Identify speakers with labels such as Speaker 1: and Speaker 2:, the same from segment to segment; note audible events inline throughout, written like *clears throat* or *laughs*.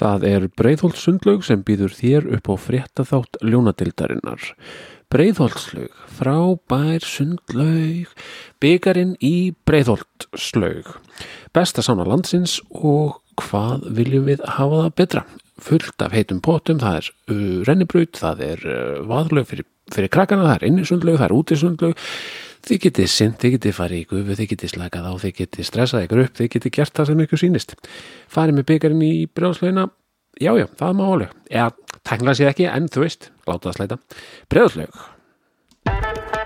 Speaker 1: Það er Breiðholtssundlaug sem býður þér upp á fréttaþátt ljónadildarinnar. Breiðholtslaug, frábær sundlaug, byggarinn í Breiðholtslaug. Besta sána landsins og hvað viljum við hafa það betra? Fullt af heitum potum, það er rennibraut, það er vaðlaug fyrir, fyrir krakkana, það er innisundlaug, það er útisundlaug. Þið getið sint, þið getið farið í gufu, þið getið slakað á, þið getið stressað ykkur upp, þið getið gert það sem ykkur sýnist. Farið með byggarinn í brjóðslaugina, já, já, það er málega. Eða, tækla sér ekki, en þú veist, láta það slæta. Brjóðslaug.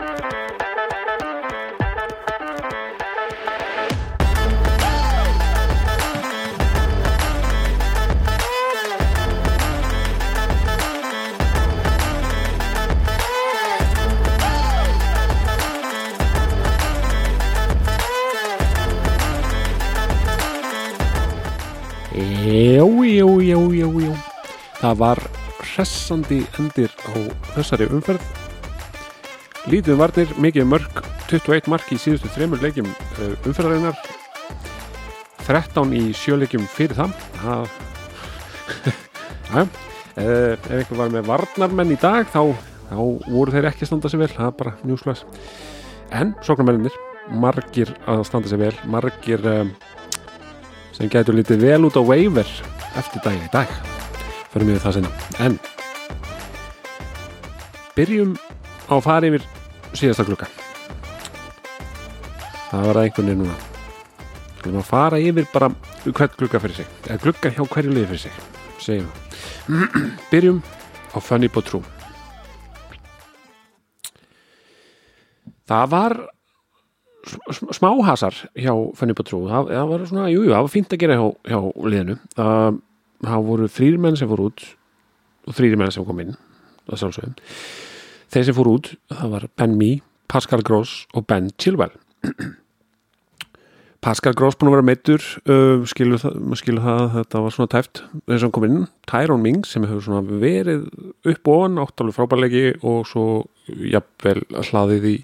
Speaker 1: Já, já, já. Það var hressandi endir á þessari umferð. Lítið varnir, mikið mörg, 21 mark í síðustu þreymur leikjum uh, umferðarinnar. 13 í sjöleikjum fyrir það. Það... Já, uh, ef einhver var með varnarmenn í dag þá, þá voru þeir ekki standa sig vel, það er bara njúslas. En sóknarmenninir, margir að standa sig vel, margir... Um, sem getur lítið vel út á waiver eftir dag í dag. Fyrir mig það sinna en byrjum á að fara yfir síðasta klukka það var það einhvern veginn núna. Við erum að fara yfir bara hvern klukka fyrir sig eða klukka hjá hverju liði fyrir sig segjum við. *clears throat* Byrjum á Funny But True. Það var smáhasar hjá Fanny Patrú það, það var svona, jújú, jú, það var fínt að gera hjá, hjá liðinu. Það, það voru þrýr menn sem fór út og þrýr menn sem kom inn það þeir sem fór út, það var Ben Mee Pascal Gross og Ben Chilwell. *clears throat* Pascal Gross búin að vera meittur uh, skilu, það, skilu það þetta var svona tæft þess að kom inn, Tyrone Mings sem hefur svona verið upp og ofan áttalegu frábærlegi og svo jafnvel hlaðið í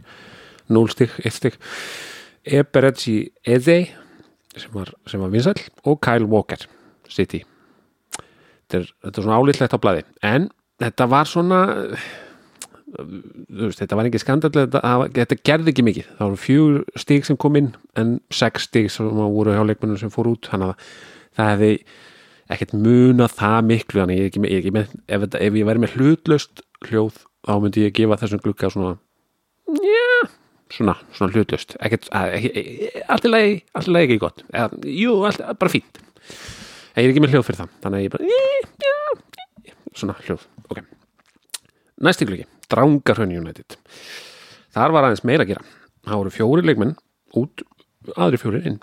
Speaker 1: 0 stygg, 1 stygg Eberechi Eze sem var, var vinsæl og Kyle Walker City. Þetta er, þetta er svona álítlegt á bladi en þetta var svona veist, þetta var ekki skandal þetta, þetta gerði ekki mikið. Það voru fjögur stík sem kom inn en sex stík sem voru hjá leikmennum sem fór út. Þannig að það hefði ekkert munað það miklu. Ég, ég, ég, með, ef, ef ég væri með hlutlöst hljóð þá myndi ég gefa þessum glukka svona já svona, svona hlutlust allt er lagi, allt er lagi ekki gott. Eða, jú, allt, bara fínt. Ég er ekki með hljóð fyrir það þannig að ég bara svona hljóð, ok. Næst ykkur ekki, Drangarhönni United. Þar var aðeins meira að gera. Það voru fjóri leikmenn út aðri fjóri inn.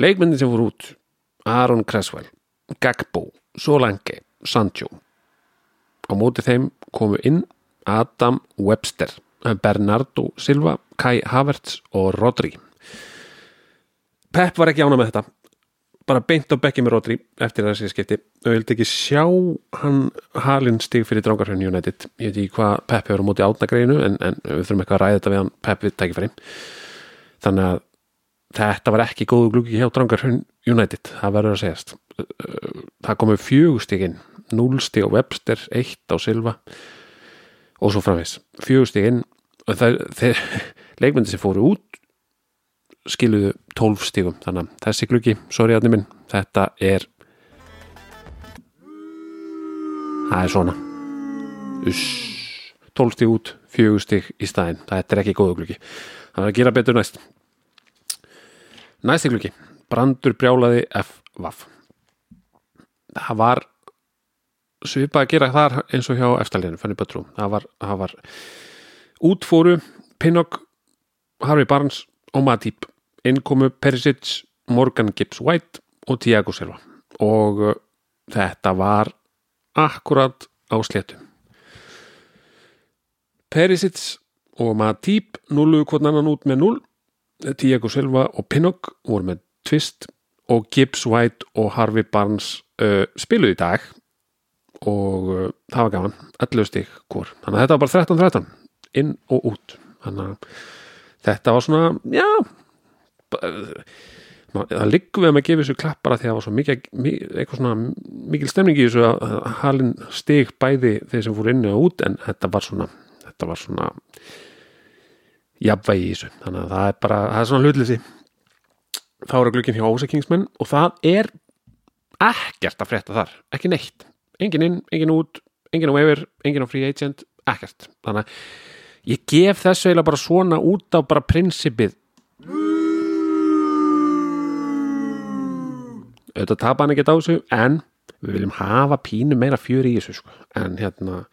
Speaker 1: Leikmennin sem voru út Aaron Cresswell, Gagbo Solange, Sancho. Á móti þeim komu inn Adam Webster Bernardo Silva, Kai Havertz og Rodri. Pep var ekki ána með þetta. Bara beint á bekki með Rodri eftir þessi skipti. Og ég vildi ekki sjá hann halinn stig fyrir Drangarhjörn United. Ég veit ekki hvað Pep hefur á móti átnagreinu en, en við þurfum eitthvað að ræða þetta við hann. Pep við tækifæri. Þannig að þetta var ekki góðu glúki hjá Drangarhjörn United. Það verður að segjast. Það komu fjögustíkin 0 stíg á Webster, 1 á Silva og svo framvegs fjögustígin *laughs* leikmyndi sem fóru út skiluðu 12 stígum þannig að þessi gluggi, sorry aðni minn þetta er það er svona. Uss, 12 stíg út fjögustíg í staðin, þetta er ekki góðu gluggi. Það er að gera betur næst. Næsti gluggi. Brandur brjálaði F-Vaf það var svipað að gera þar eins og hjá eftirleginu, fann ég betrú það var, var útfóru Pinnock, Harvey Barnes og Matip, innkomu Perisic, Morgan Gibbs White og Tiago Silva. Og uh, þetta var akkurat á sléttu. Perisic og Matip nulluðu hvort annan út með 0 Tiago Silva og Pinnock voru með tvist og Gibbs White og Harvey Barnes uh, spiluði í dag og uh, það var gaman. 11 stík hvort, þannig að þetta var bara 13-13 inn og út. Þannig að þetta var svona já það liggum við að maður gefa þessu klapp bara því að það var svo mikið, mi- eitthvað svona mikil stemning í þessu að halinn stig bæði þeir sem fóru inni og út en þetta var svona þetta var svona jafnvægi í þessu. Þannig að það er bara, það er svona hlutleysi. Þá eru glukkin hjá Ósakingsmenn og það er ekkert að frétta þar, ekki neitt engin inn, engin út, engin á waiver engin á free agent, ekkert. Þannig að ég gef þessu eiginlega bara svona út á bara prinsipið. Auðvitað tapa hann ekkert á þessu en við viljum hafa pínu meira fjör í þessu sko. en hérna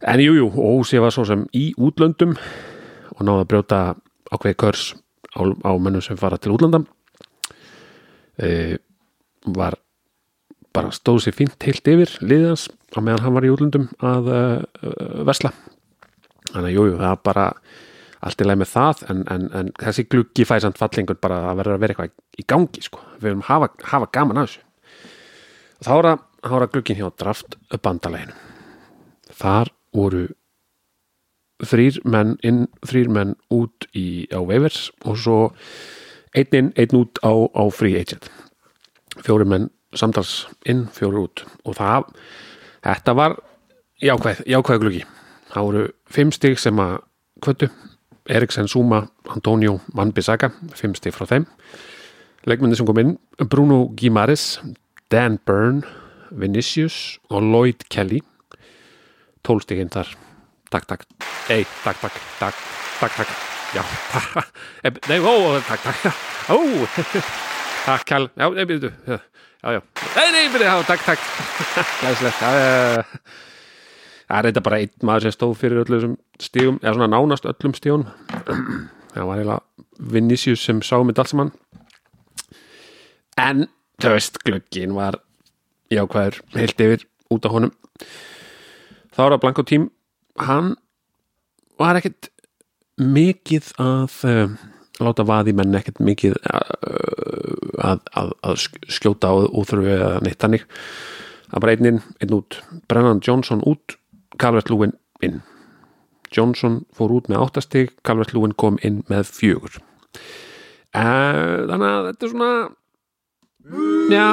Speaker 1: en jújú, jú, Ósi var svo sem í útlöndum og náði að brjóta ákveði körs á, á mönnum sem fara til útlanda. E, var bara stóð sér fínt heilt yfir liðans á meðan hann var í útlöndum að uh, vesla þannig að jújú, það er bara allt í leið með það en, en, en þessi gluggi fæsand fallingur bara að vera að vera eitthvað í gangi sko. við viljum hafa, hafa gaman að þessu. Þá er að, að glugginn hjá draft bandaleginu þar voru þrýr menn inn, þrýr menn út í, á waivers og svo einn inn, einn út á, á free agent. Fjóri menn samtals inn, fjóri út. Og það, þetta var jákvæð, jákvæð gluggi. Það voru fimm stig sem að kvötu, Eriksen Zuma Antonio Van-Bissaka, fimm stig frá þeim. Leikmenni sem kom inn Bruno Guimares, Dan Byrne Vinicius og Lloyd Kelly. 12 stiginn þar. Takk, takk, ei, takk, takk takk, takk, takk. Já, takk, *laughs* nei, ó, takk, takk. *laughs* Ó, *laughs* takk, kall já, nei, byrju, já, já nei, nei, byrju, já, takk, takk. *laughs* Glæslegt, já, já, það er þetta bara einn maður sem stóð fyrir öllum þessum stígum, eða svona nánast öllum stígum *clears throat* það var eiginlega Vinicius sem sá með allt saman. En, þú veist, glöggin var jákvæður heilt yfir út á honum. Þá er að Blanko tím. Hann var ekkert mikið að uh, láta vaði menn ekkert mikið uh, að, að, að skjóta á úþröfu eða neitt þannig. Að bara einn inn, einn út. Brennan Johnson út, Calvert Lúin inn. Johnson fór út með áttastig, Calvert Lúin kom inn með fjögur. Uh, þannig að þetta er svona já,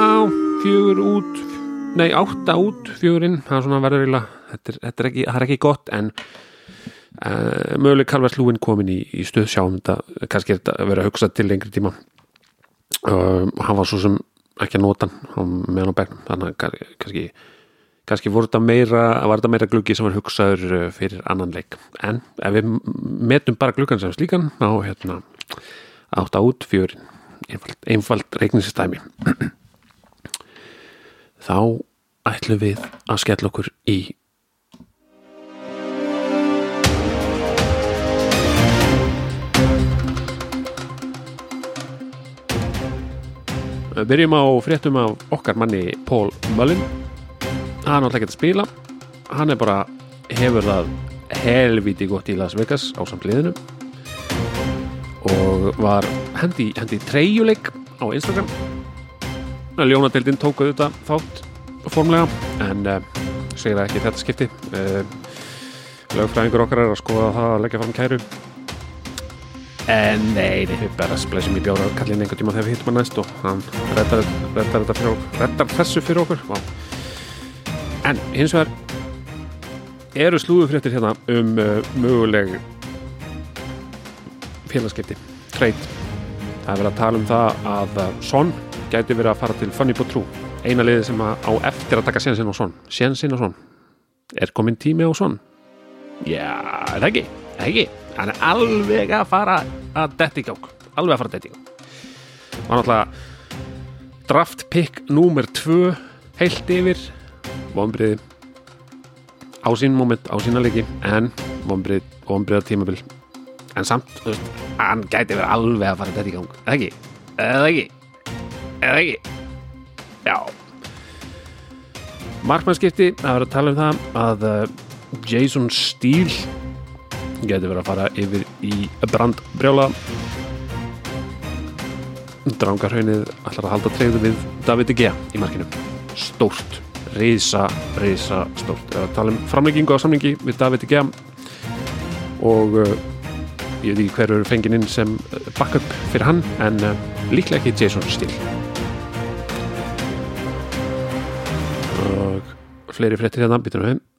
Speaker 1: fjögur út nei, átta út, fjögur inn. Það er svona verður eiginlega þetta þetta er, ekki, gott en möguleg Calvert Lúin komin í, í stöð sjáum þetta, kannski að vera að hugsa til lengri tíma. Uh, hann var svo sem ekki að nota hann með hann á begnum þannig að kannski kannski voru þetta meira, var þetta meira gluggi sem var hugsaður uh, fyrir annan leik. En ef við metum bara gluggan sem slíkan á hérna átt át fjörin. Einfald, einfald reikningsstæmi *clears throat* þá ætlum við að skella okkur í Byrjum á fréttum af okkar manni Paul Mullin. Hann er alltaf ekki að spila. Hann er bara, hefur það helviti gott í Las Vegas á samtliðinu og var hendi, hendi treyjuleik á Instagram. Ljónadeildin tók auðvitað þátt formlega en uh, segir það ekki þetta skipti. Uh, lögfræðingur okkar er að skoða það að leggja fram kæru en nei, við bara splæsum í bjóra kallin einhvern tíma þegar við hittum hann næst og hann reddar, reddar, fyrir reddar þessu fyrir okkur. Vá. en hins vegar eru slúðufréttir hérna um uh, möguleg félagskipti trade það er verið að tala um það að uh, Son gæti verið að fara til Funny But True eina liði sem að á eftir að taka sénsinn á Son. Sénsinn á Son. Er komin tími á Son? Já, er það ekki, ekki? Hann er alveg að fara að detti í gang. Alveg að fara að detti í gang. Var náttúrulega draft pick númer 2 heilt yfir. Vonbriði á sín moment, á sína leiki en vonbrið, vonbriða tímabil. En samt, þú veist, hann gæti verið alveg að fara að detti í gang, eða ekki? Eða ekki, eða ekki? Já. Markmannskipti, það verður að tala um það að uh, Jason Steele geti verið að fara yfir í brandbrjála. Drangarhaunnið ætlar að halda treyðu við David Gea í markinu. Stórt, reysa reysa stórt, það er að tala um framleggingu á samlingi við David Gea. Og uh, ég veit ekki hver eru fengið inn sem uh, backup fyrir hann en uh, líklega ekki Jason Steele. Og fleiri fréttir hérna býtum við. það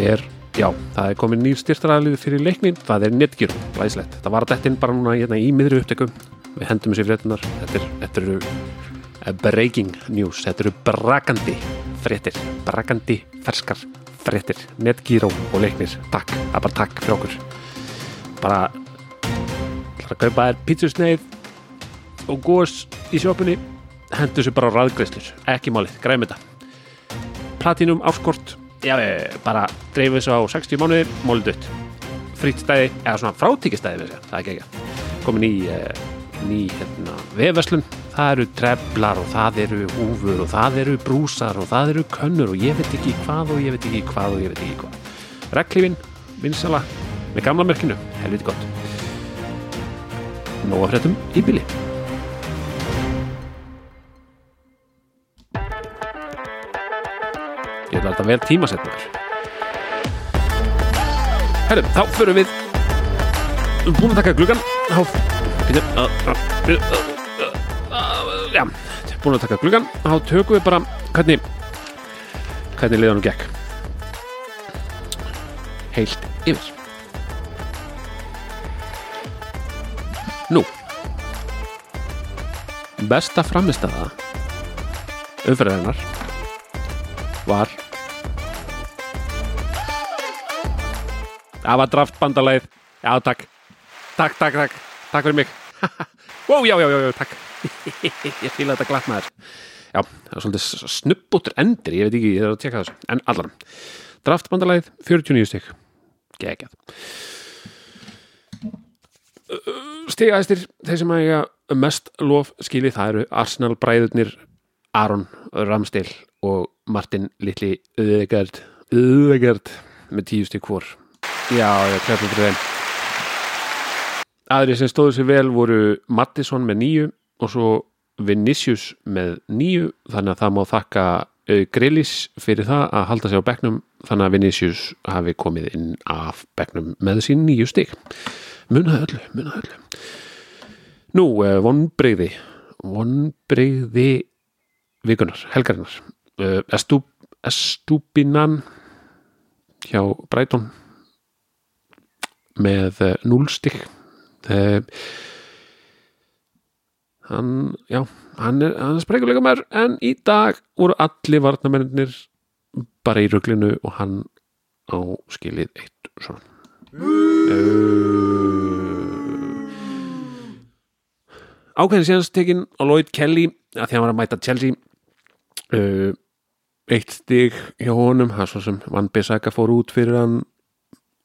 Speaker 1: er já, það er komin nýr styrtaræðlið fyrir leiknin, það er Netgyro, glæslegt það var þetta inn bara núna hérna, í miðri upptökum. Við hendum þessi fréttunar þetta, þetta eru eh, breaking news. Þetta eru brakandi fréttir. Brakandi ferskar fréttir. Netgyro og leiknir. Takk, það er bara takk fyrir okkur. Bara ætlar að kaupa þér pítsusneið og gós í sjópunni hendur þessu bara á raðgreislur ekki málið, græðum þetta. Platinum áskort já, eh, bara dreifum þessu á 60 mánuðir mólið dött frýtt stæði, eða svona frátíkistæði það er ekki ekki komin í uh, ný hérna, vefverslun það eru treflar og það eru húfur og það eru brúsar og það eru könnur og ég veit ekki hvað og ég veit ekki hvað og ég veit ekki hvað. Reglífin, vinsala með gamla merkinu, helviti gott. Nóa fréttum í bíli þetta vel tímasetningar. Herrum, þá förum við búin að taka gluggan þá já, búin að taka gluggan þá tökum við bara hvernig hvernig liðanum gekk. Heilt yfir. Nú. Besta framistæða umferðarinnar var það var draftbandalæð já takk, takk, takk, takk. Takk fyrir mig. *laughs* Wow, já, já, já, já, takk. *laughs* Ég fýla þetta glatt maður. Já, það er svolítið snubbutur endir ég veit ekki, ég er að tjekka þessu. En allan, draftbandalæð 49 stygg gegjað stigæstir þeir sem eiga mest lof skilið það eru Arsenal bræðurnir Aron Ramsdale og Martin Littli Öðegard Öðegard með tíu stygg hvor já, já, klefnum fyrir þeim. Aðri sem stóðu sér vel voru Mattisson með nýju og svo Vinicius með nýju þannig að það má þakka Grillis fyrir það að halda sig á bekknum þannig að Vinicius hafi komið inn af bekknum með sín nýju stig. Munaði öllu, munaði öllu. Nú, vonbreyði vonbreyði vikunar, helgarinnar. Estú, Estúbinan hjá Bræton með núlstig þegar hann, já hann er, er sprekulega mér en í dag voru allir varnamennir bara í rugglinu og hann á skilið eitt svona. Uh, ákveðin síðanst tekinn á Lloyd Kelly að því hann var að mæta Chelsea. Uh, eitt stig hjá honum, hann svo sem Van Bissaka fór út fyrir hann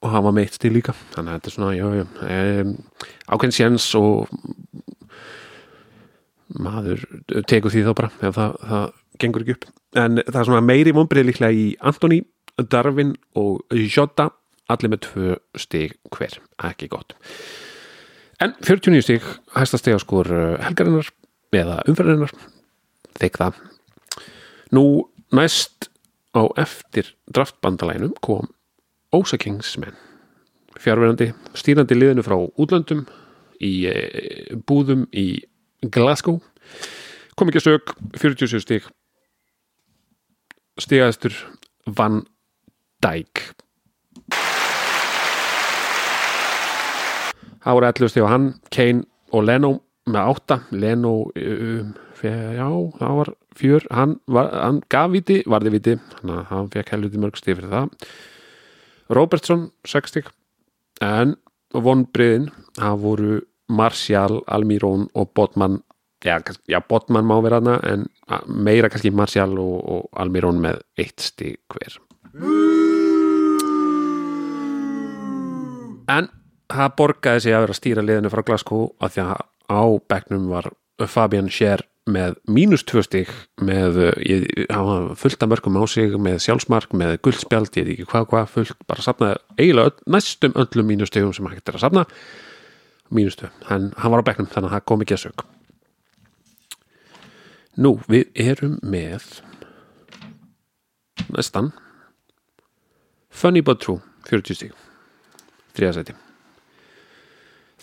Speaker 1: og hann var með eitt stig líka. Þannig að þetta er svona, já, já. Um, ákveðin síðans og maður tekur því þá bara ef það, það gengur ekki upp. En það er svona meiri vonbrið líklega í Antoni, Darvin og Jota. Allir með tvö stig hver, ekki gott. En 49 stig hæsta stig á skor helgarinnar eða umferðarinnar. Þykk það. Nú næst á eftir draftbandalæginum kom Ósa Kingsmen fjárverandi, stýrandi liðinu frá útlöndum í e, búðum í Glasgow. Kom ekki að sög 47 stík stígaðistur Van Dijk. Það voru 11 stíg á hann Kane og Leno með 8 Leno um, já, það var fjör. Hann, var, hann gaf viti, varði viti þannig að hann fekk helviti mörg stíg fyrir það Robertson 6 stíg en vonbriðin það voru Martial, Almirón og Botman. Já, já Botman má vera hana en meira kannski Martial og, og Almirón með eitt stíg hver. En það borgaði sig að vera að stýra liðinu frá Glasgow af því að á begnum var Fabian Scher með mínus tvö stíg með, ég, hann var fullt af mörgum á sig með sjálfsmark, með guldspjald ég veit ekki hvað hvað, fullt, bara sapnaði eiginlega öll, næstum öllum mínus stígum sem hægt er að sapna mínus tvö, hann, hann var á begnum þannig að það kom ekki að sög Nú, við erum með næstan Funny But True 40 stík þriðasæti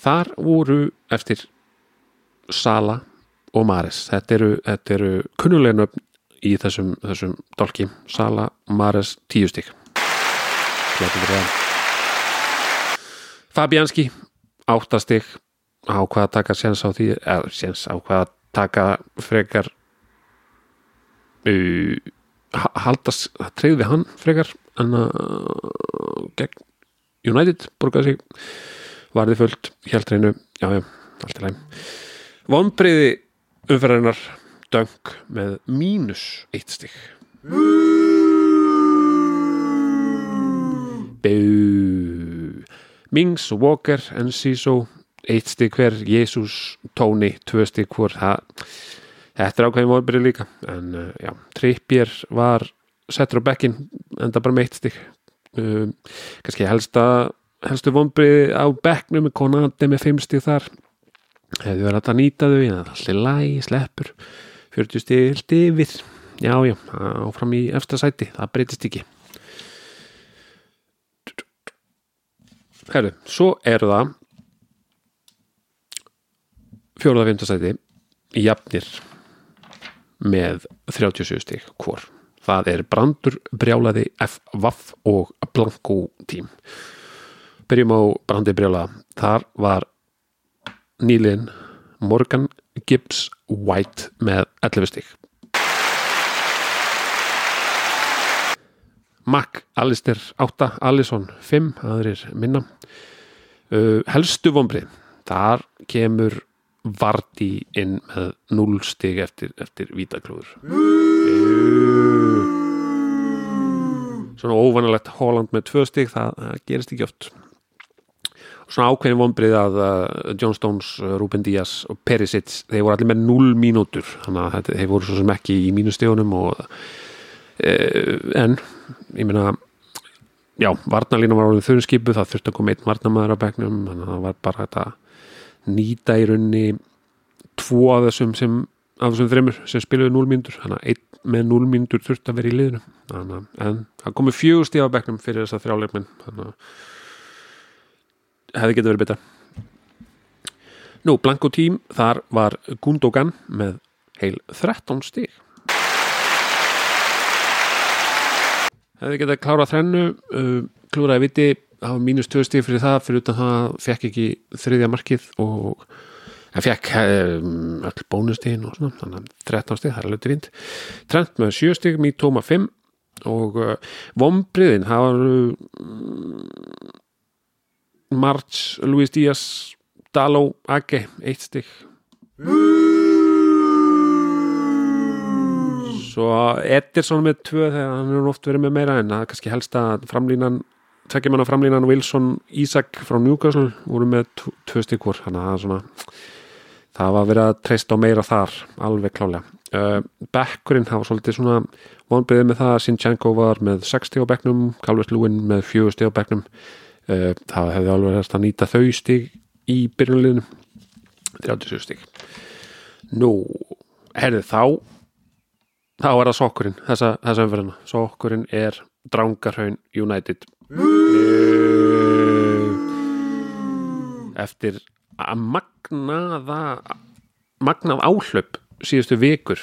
Speaker 1: þar voru eftir Sala og Maris þetta eru, þetta eru kunnulega nöfn í þessum, þessum dálki. Sala, Maris, 10 stík Fabianski 8 stík á hvað að taka séns á því eða séns á hvað að taka frekar uh, haldast treyð við hann frekar en að gegn United borgaði sig. Varði fullt, helt reynu já já, allt í læm vonbriði umferðarinnar döng með mínus eitt stygg Bú. Mings og Walker, Enciso eitt stygg hver, Jesus Tony, tvö stygg hver það, þetta er ákveðin vonbriði líka en uh, já, Trippier var settur á bekkin enda bara með eitt stygg um, kannski helsta helstu vonbriði á bekknum með konandi með fimm stíð þar hefði verið að nýta þau en það er allir læg, sleppur. 40 stíð held yfir. Já já, áfram í efsta sæti það breytist ekki. Herru, svo eru það fjóruða fjöndasæti jafnir með 37 stík hvor. Það er Brandur, Brjálaði, F.Vaff og Blanko tím byrjum á Brandi Brjála þar var nýlinn Morgan Gibbs White með 11 stík Mac Alistair 8, Allison 5 aðrir minna. Uh, helstu vombrið þar kemur Vardi inn með 0 stig eftir, eftir vítaklúður. Svona óvanalegt Holland með 2 stig það, það gerist ekki oft svona ákveðin vonbrið að John Stones, uh, Ruben Díaz og Perisic, þeir voru allir með 0 mínútur. Þannig að þeir voru svo sem ekki í mínustegunum og uh, en ég meina já, varnalínu var orðin þurrskipu það þurfti að koma einn varnamæður á begnum þannig að það var bara þetta nýta í raunni tvo af þessum sem af þessum þreymur sem spiluði 0 mínútur. Þannig að einn með 0 mínútur þurfti að vera í liðinu. Þannig að en það komi fjögur stíð á begnum fyrir þess að þrjáleikminn þannig að hefði getið verið betra. Nú, Blanko tím, þar var Gundogan með heil 13 stíg hefði getið að klára þrennu uh, klúraði viti, það var mínus 2 stíg fyrir það, fyrir utan það fekk ekki þriðja markið og það fekk um, öll bónustígin og svona, þannig að 13 stíg, það er alveg fínt Trent með 7 stíg, Mítoma 5 og uh, Vombriðin, það var um, March, Luis Díaz Daló, Age, 1 stíg svo Ederson með tvö þegar hann er oft verið með meira en það er kannski helst að framlínan tvekja manna framlínan Wilson Ísak frá Newcastle voru með tvö stykkur þannig að það er svona það var verið að treysta á meira þar alveg klálega uh, Beckurinn, það var svolítið svona vonbreiðið með það Sinchenko var með 60 á bekknum Calvert Lewin með 40 á bekknum. uh, það hefði alveg hægt að nýta þau stík í byrjunliðinu 37 stík nú, herðið þá þá er það sokkurinn þessa, þessa umferðina, sokkurinn er Drangarhaun United. Eftir að magnaða magnað áhlaup síðustu vikur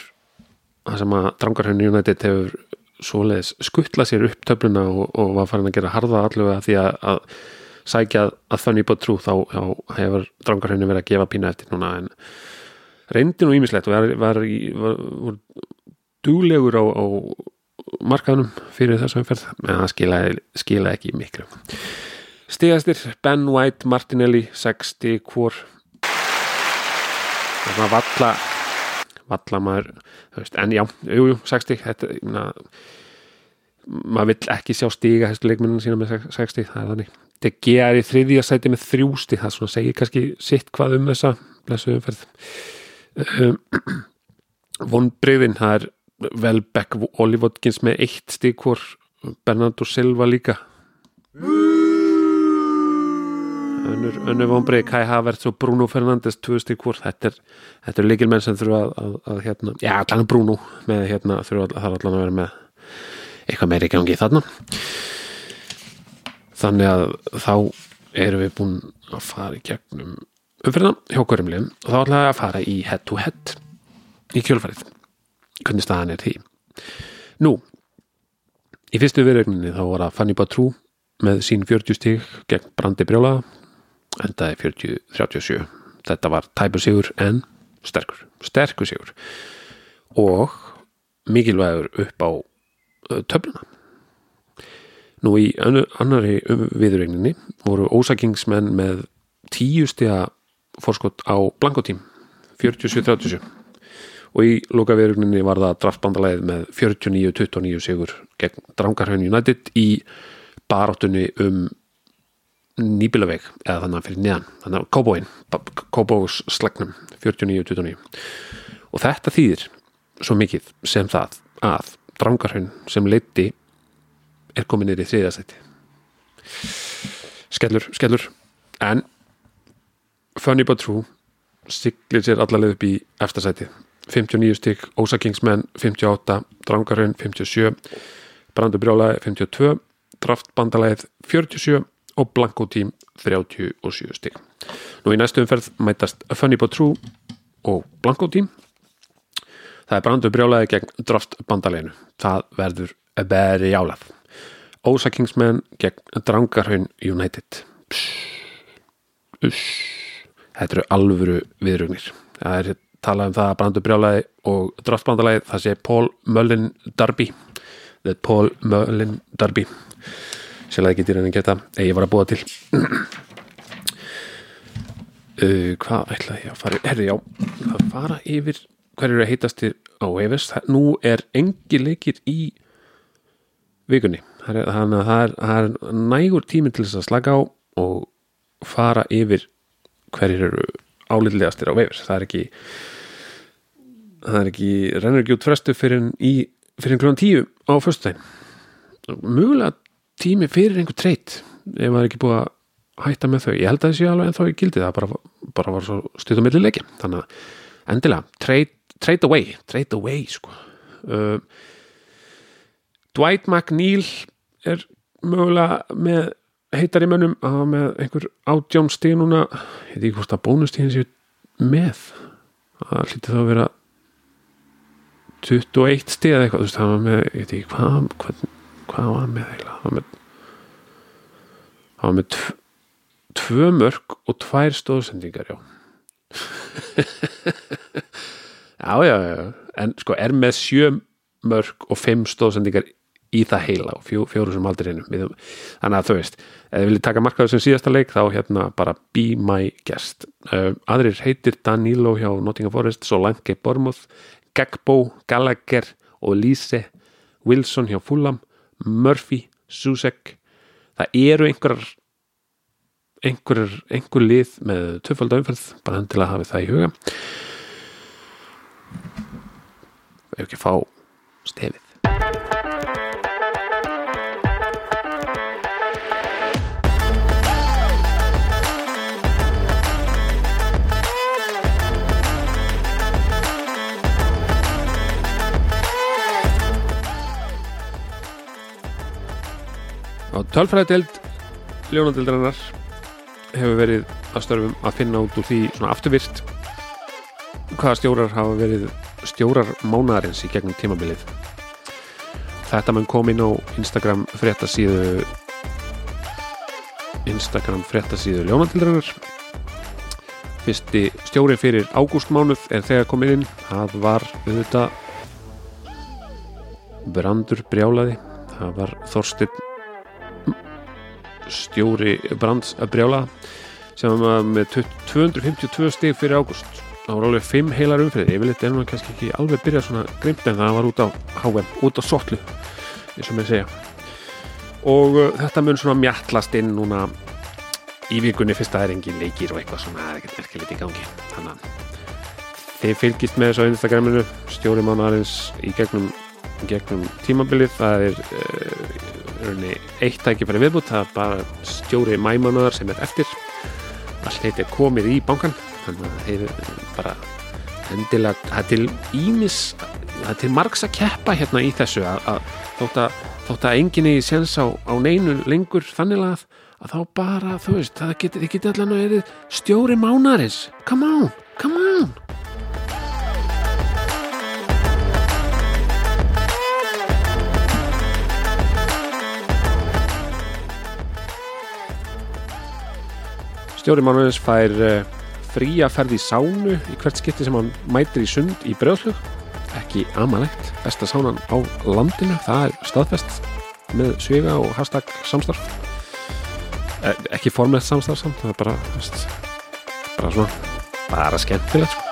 Speaker 1: það sem að Drangarhaun United hefur svoleiðis skuttlað sér upp töfluna og, og var farin að gera harða allavega því að, að sækja að þannig búið trú þá, þá hefur Drangarhaunni verið að gefa pína eftir núna en reyndi nú ímislegt og var, var, var, var duglegur á, á markaðnum fyrir þessum ferð en það skilaði, skilaði ekki miklu. Stigastir Ben White, Martinelli 60 hvor. Það svona valla valla maður veist, en já, jújú, jú, 60 þetta, mena, maður vill ekki sjá stiga þessu leikmenninu sína með 60 það er þannig. DG er í þriðja sæti með þrjústi það svona segir kannski sitt hvað um þessa blessuðum ferð um, *clears throat* vonbreyðin, það er Velbeck Oli Watkins með eitt stík hvor Bernardo Silva líka önnur, vonbreið Kai Havertz og Bruno Fernandes tvö stík hvor. Þetta er, er leikilmenn sem þurfa að, að, að hérna, já allan Bruno með hérna þurfa að, allan að vera með eitthvað meiri gangi þarna. Þannig að þá erum við búin að fara í gegnum umfyrirna hjá hverjumlegum og þá ætlaði að fara í head to head í kjölfarið. Hvernig staðan er því? Nú í fyrstu viðregninni þá var að Fanny Batrú með sín 40 stík gegn Brandi Brjóla endaði 40-37 þetta var tæpur sigur en sterkur, sterkur sigur. Og mikilvægur upp á töfluna. Nú í annari viðregninni voru ósakingsmenn með tíu stiga fórskot á blankotím 47-37 og í loka viðregninni var það draftbandalæðið með 49-29 sigur gegn Drangarhaun United í baráttunni um nýbilaveg eða þannig fyrir neðan þannig að Kóbóin, Kóbós slagnum 49-29 og þetta þýðir svo mikið sem það að Drangarhaun sem leiti er komin niður í þriðasæti skellur, skellur. En Funny but true siglir sér allarleið upp í efstasæti 59 stygg, Ósakingsmenn 58, Drangarhaun 57 Brandur Brjálaði 52 Draftbandalæð 47 og Blanko Team 37 stygg nú í næstu umferð mætast Funny but true og Blanko Team. Það er Brandur Brjálaði gegn Draftbandalæðinu það verður beri jálað Ósakingsmenn gegn Drangarhaun United. Þetta eru alvöru viðrugnir. Það er talað um það að Brandur Brjálaði og draftbandalagi það sé Paul Mullin Darby The Paul Mullin Darby Sérlega ekki dýrinn en geta ég var að búa til. *clears throat* Uh, Hvað ætlaði ég að fara Herri, já, að fara yfir hver eru að heitastir á Eves Nú er engi leikir í vikunni. Það þannig að það er, það nægur tími til þess að slaka á og fara yfir hverjir eru álitlegastir á veifir það er ekki það er ekki, rennur ekki út frestu fyrir fyrir klúan tíu á föstudaginn. Mögulega tími fyrir einhver treyt ef maður ekki búið að hætta með þau. Ég held að það sé alveg en þá í gildi það bara, bara var svo stuð á milli leiki þannig að endilega, trade, trade away trade away sko. Uh, Dwight McNeil er mögulega með heitar í mönnum að hafa með einhver átján stíð núna. Ég veit ekki hvort að bónustíðin séu með. Það hlýtti þá að vera 21 stíð eða eitthvað þú veist það var með, ég veit ekki hvað hvað, var hann með eiginlega? Það var með það var með tv, tvö mörg og tvær stóðsendingar já. *laughs* Já já já. En sko er með sjö mörg og fimm stóðsendingar í það heila og fjó, fjóru sem aldrei einum þannig að þú veist, ef þið viljið taka markaður sem síðasta leik þá hérna bara be my guest. Uh, aðrir heitir Danilo hjá Nottingham Forest Solanke Bormuth, Gagbo Gallagher og Lise Wilson hjá Fulham Murphy, Susek það eru einhverjar einhverjar, einhver lið með töfald umferð, bara hann til að hafa það í huga. Ef ekki fá stefið á tölfræðideld ljónadildarinnar hefur verið að störfum að finna út úr því svona afturvirt hvaða stjórar hafa verið stjórar mánaðarins í gegnum tímabilið. Þetta mun kom inn á Instagram fréttasíðu Instagram fréttasíðu ljónadildarinnar fyrsti stjóri fyrir ágústmánuð er þegar komin inn. Það var auðvitað Brandur Brjálaði það var Þorsteinn stjóri Brands brjála sem var með 252 stig fyrir ágúst. Það voru alveg 5 heilar umfrið yfirleitt er nú kannski ekki alveg byrjað svona grimt en það var út á HM, út á sotlu eins og mér segja. Og uh, þetta mun svona mjallast inn núna í vikunni fyrst að það er engin leikir og eitthvað svona það er ekkert merkilegt í gangi. Þannig að þið fylgist með þessu á Instagraminu stjóri mánarins í gegnum, gegnum tímabilið. Það er uh, rauninni eitt tækifæri viðbútt það er bara stjóri mæmanuðar sem er eftir. Allt heit er komið í bankan þannig að þeir bara endilega, það er til ímis það er til margs að keppa hérna í þessu að, að þótt að þótt að enginn eigi séns á, á neinu lengur þannig að, að þá bara, þú veist, það þið geti allan að verið stjóri mánaris come on, come on Stjóri mánaris fær uh, fría ferð í sánu í hvert skipti sem hann mætir í sund í brjóðslug ekki amalegt, besta sánan á landinu, það er staðfest með svega og hashtag samstarf. E ekki formlegt samstarf samt, það er bara bara svona, bara skemmtilegt sko.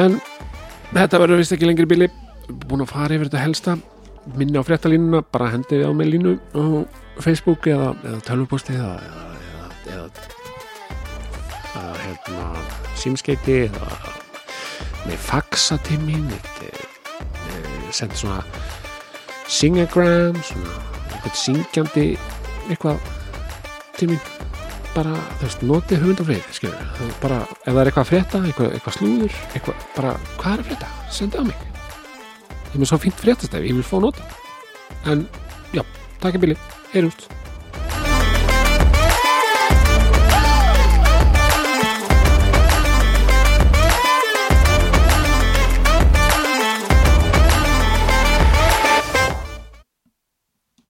Speaker 1: en þetta verður vist ekki lengri bíli. Búin að fara yfir þetta helsta minni á fréttalínuna, bara hendið á með línu á Facebook eða, eða tölvuposti eða, eða, eða, eða hérna, símskeiti eða með faxa til mín senda svona singagram svona eitthvað syngjandi eitthvað til mín. Bara, þú veist, notið hugmyndafrið skilur, bara, ef það er eitthvað að frétta eitthvað, eitthvað slúður, eitthvað, bara hvað er að frétta, senda á mig ég er með svo fínt fréttastæfi, ég vil fá nota. En, já, takk í bíli, heyrjumst